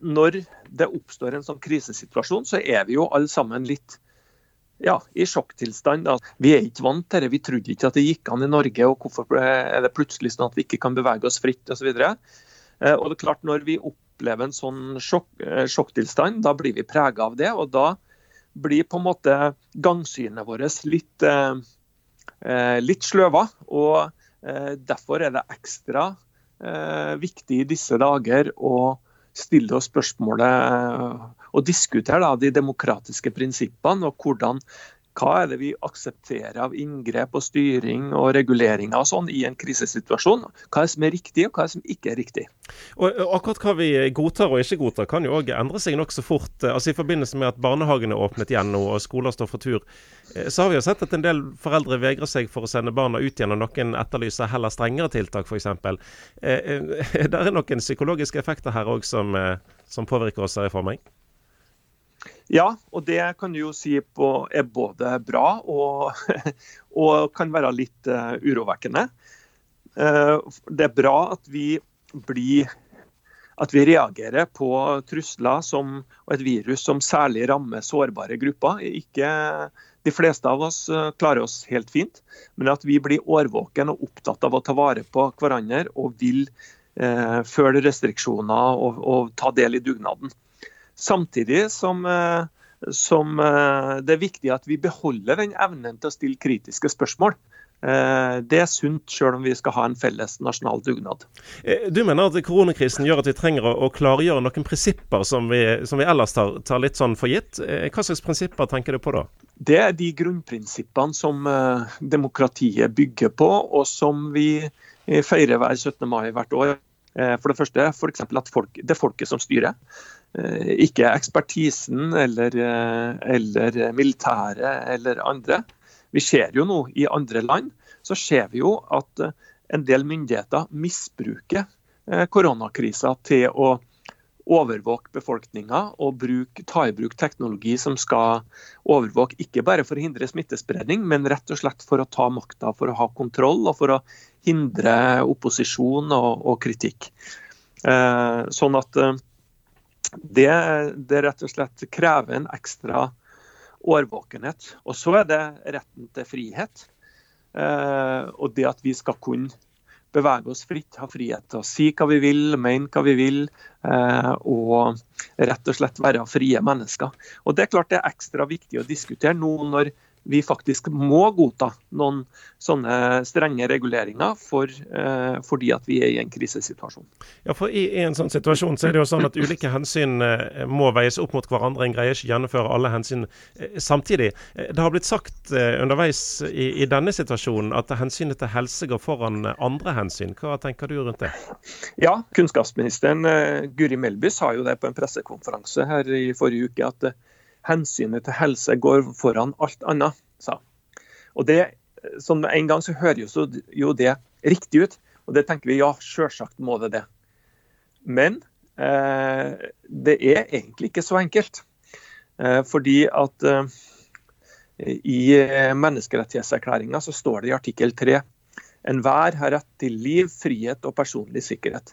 når det oppstår en sånn krisesituasjon, så er vi jo alle sammen litt ja, i sjokktilstand. Da. Vi er ikke vant til det. Vi trodde ikke at det gikk an i Norge, og hvorfor er det plutselig sånn at vi ikke kan bevege oss fritt osv. Og, så og det er klart Når vi opplever en sånn sjokk, sjokktilstand, da blir vi prega av det. og da blir på en måte gangsynet vårt litt, eh, litt sløva. Og eh, derfor er det ekstra eh, viktig i disse dager å stille oss spørsmålet og diskutere da, de demokratiske prinsippene og hvordan hva er det vi aksepterer av inngrep og styring og reguleringer og sånn i en krisesituasjon? Hva er det som er riktig, og hva er det som ikke er riktig? Og Akkurat hva vi godtar og ikke godtar, kan jo òg endre seg nokså fort. Altså I forbindelse med at barnehagene åpnet igjen nå og skoler står for tur, eh, så har vi jo sett at en del foreldre vegrer seg for å sende barna ut igjen, og noen etterlyser heller strengere tiltak, f.eks. Eh, eh, det er noen psykologiske effekter her òg som, som påvirker oss, her jeg for meg? Ja, og det kan du jo si på, er både bra og, og kan være litt uh, urovekkende. Uh, det er bra at vi blir at vi reagerer på trusler som, og et virus som særlig rammer sårbare grupper. Ikke De fleste av oss uh, klarer oss helt fint, men at vi blir årvåken og opptatt av å ta vare på hverandre og vil følge restriksjoner og, og ta del i dugnaden. Samtidig som, eh, som, eh, det er viktig at vi beholder den evnen til å stille kritiske spørsmål. Eh, det er sunt, selv om vi skal ha en felles nasjonal dugnad. Du mener at koronakrisen gjør at vi trenger å klargjøre noen prinsipper som vi, som vi ellers tar, tar, litt sånn for gitt. Hva slags prinsipper tenker du på da? Det er de grunnprinsippene som demokratiet bygger på, og som vi feirer hver 17. mai hvert år. For det første for at folk, det er folket som styrer. Eh, ikke ekspertisen eller, eh, eller militæret eller andre. Vi ser jo nå i andre land så ser vi jo at eh, en del myndigheter misbruker koronakrisa til å overvåke befolkninga og bruk, ta i bruk teknologi som skal overvåke ikke bare for å hindre smittespredning, men rett og slett for å ta makta, for å ha kontroll og for å hindre opposisjon og, og kritikk. Eh, sånn at eh, det, det rett og slett krever en ekstra årvåkenhet. Og så er det retten til frihet. Eh, og det at vi skal kunne bevege oss fritt, ha frihet til å si hva vi vil, mene hva vi vil, eh, og rett og slett være frie mennesker. Og Det er klart det er ekstra viktig å diskutere nå når vi faktisk må godta noen sånne strenge reguleringer for, eh, fordi at vi er i en krisesituasjon. Ja, for i, en sånn situasjon så er det jo sånn at ulike hensyn eh, må veies opp mot hverandre. En greier ikke gjennomføre alle hensyn eh, samtidig. Eh, det har blitt sagt underveis i, i, denne situasjonen at hensynet til helse går foran andre hensyn. Hva tenker du rundt det? Ja, kunnskapsministeren Guri Melby sa jo det på en pressekonferanse her i forrige uke. at hensynet til helse går foran alt annet, sa Og det, sånn med en gang så høres jo det riktig ut, og det tenker vi ja, selvsagt må det det. Men eh, det er egentlig ikke så enkelt. Eh, fordi at eh, i menneskerettighetserklæringa så står det i artikkel 3 enhver har rett til liv, frihet og personlig sikkerhet.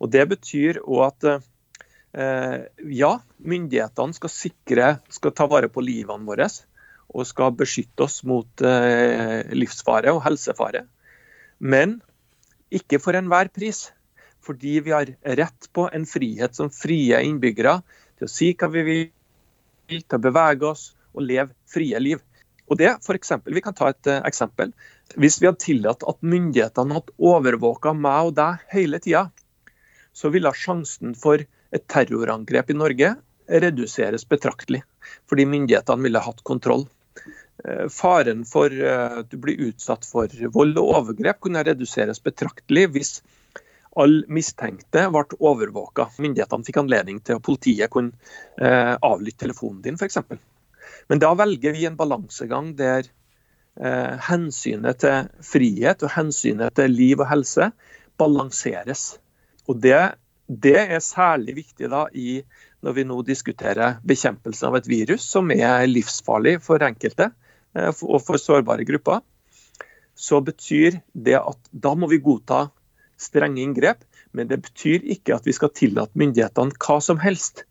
Og Det betyr òg at eh, Eh, ja, myndighetene skal sikre, skal ta vare på livene våre og skal beskytte oss mot eh, livsfare og helsefare. Men ikke for enhver pris. Fordi vi har rett på en frihet som frie innbyggere til å si hva vi vil, til å bevege oss og leve frie liv. Og det, for eksempel, Vi kan ta et uh, eksempel. Hvis vi hadde tillatt at myndighetene hadde overvåka meg og deg hele tida, så ville sjansen for et terrorangrep i Norge reduseres betraktelig, fordi myndighetene ville hatt kontroll. Eh, faren for eh, at du blir utsatt for vold og overgrep kunne reduseres betraktelig hvis alle mistenkte ble overvåka. Myndighetene fikk anledning til at politiet kunne eh, avlytte telefonen din f.eks. Men da velger vi en balansegang der hensynet til frihet og hensynet til liv og helse balanseres. Og Det det er særlig viktig da i, når vi nå diskuterer bekjempelsen av et virus som er livsfarlig for enkelte eh, og for sårbare grupper. Så betyr det at da må vi godta strenge inngrep, Men det betyr ikke at vi skal tillate myndighetene hva som helst.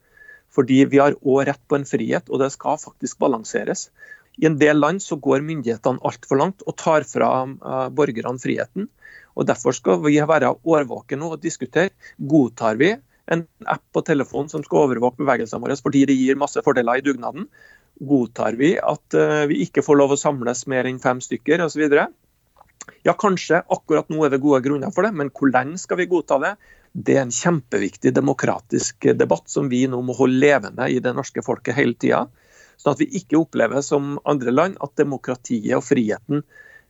Fordi vi har òg rett på en frihet, og det skal faktisk balanseres. I en del land så går myndighetene altfor langt og tar fra uh, borgerne friheten. og Derfor skal vi være årvåkne og diskutere. Godtar vi en app på telefonen som skal overvåke bevegelsene våre fordi det gir masse fordeler i dugnaden? Godtar vi at uh, vi ikke får lov å samles mer enn fem stykker osv.? Ja, kanskje akkurat nå er det gode grunner for det, men hvor lenge skal vi godta det? Det er en kjempeviktig demokratisk debatt som vi nå må holde levende i det norske folket hele tida. Sånn at vi ikke opplever som andre land at demokratiet og friheten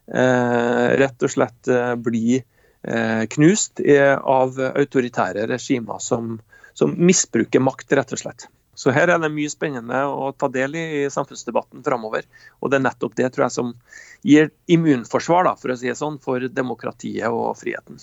eh, rett og slett eh, blir eh, knust av autoritære regimer som, som misbruker makt, rett og slett. Så her er det mye spennende å ta del i i samfunnsdebatten framover. Og det er nettopp det tror jeg som gir immunforsvar, da, for å si det sånn, for demokratiet og friheten.